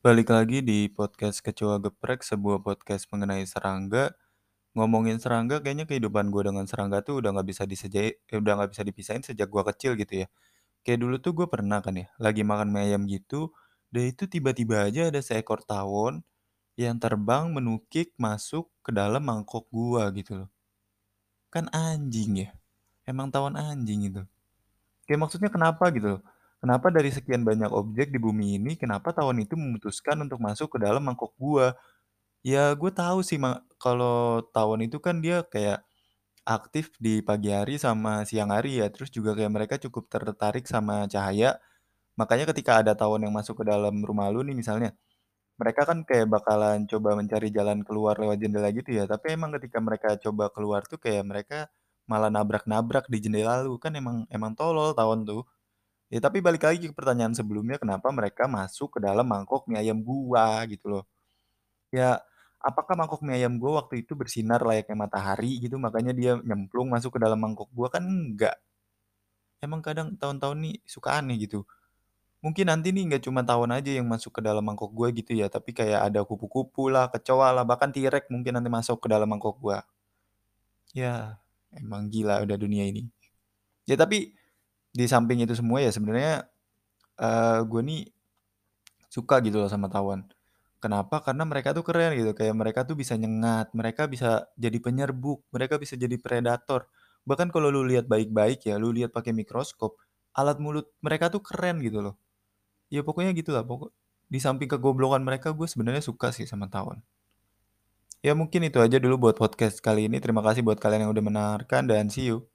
Balik lagi di podcast Kecoa Geprek, sebuah podcast mengenai serangga. Ngomongin serangga, kayaknya kehidupan gue dengan serangga tuh udah nggak bisa disejai, eh, udah nggak bisa dipisahin sejak gue kecil gitu ya. Kayak dulu tuh gue pernah kan ya, lagi makan mie ayam gitu, dan itu tiba-tiba aja ada seekor tawon yang terbang menukik masuk ke dalam mangkok gua gitu loh. Kan anjing ya, emang tawon anjing itu. Kayak maksudnya kenapa gitu loh. Kenapa dari sekian banyak objek di bumi ini, kenapa tawon itu memutuskan untuk masuk ke dalam mangkok gua? Ya gue tahu sih kalau tawon itu kan dia kayak aktif di pagi hari sama siang hari ya, terus juga kayak mereka cukup tertarik sama cahaya. Makanya ketika ada tawon yang masuk ke dalam rumah lu nih misalnya, mereka kan kayak bakalan coba mencari jalan keluar lewat jendela gitu ya, tapi emang ketika mereka coba keluar tuh kayak mereka malah nabrak-nabrak di jendela lu, kan emang emang tolol tawon tuh. Ya tapi balik lagi ke pertanyaan sebelumnya, kenapa mereka masuk ke dalam mangkok mie ayam gua gitu loh. Ya, apakah mangkok mie ayam gua waktu itu bersinar layaknya matahari gitu, makanya dia nyemplung masuk ke dalam mangkok gua? Kan enggak. Emang kadang tawon-tawon nih suka aneh gitu. Mungkin nanti nih nggak cuma tawon aja yang masuk ke dalam mangkok gua gitu ya, tapi kayak ada kupu-kupu lah, kecoa lah, bahkan T-Rex mungkin nanti masuk ke dalam mangkok gua. Ya, emang gila udah dunia ini. Ya tapi di samping itu semua ya sebenarnya eh gue nih suka gitu loh sama tawon. Kenapa? Karena mereka tuh keren gitu, kayak mereka tuh bisa nyengat, mereka bisa jadi penyerbuk, mereka bisa jadi predator. Bahkan kalau lu lihat baik-baik ya, lu lihat pakai mikroskop, alat mulut mereka tuh keren gitu loh. Ya pokoknya gitulah, pokok di samping kegoblokan mereka, gue sebenarnya suka sih sama tawon. Ya mungkin itu aja dulu buat podcast kali ini. Terima kasih buat kalian yang udah mendengarkan dan see you.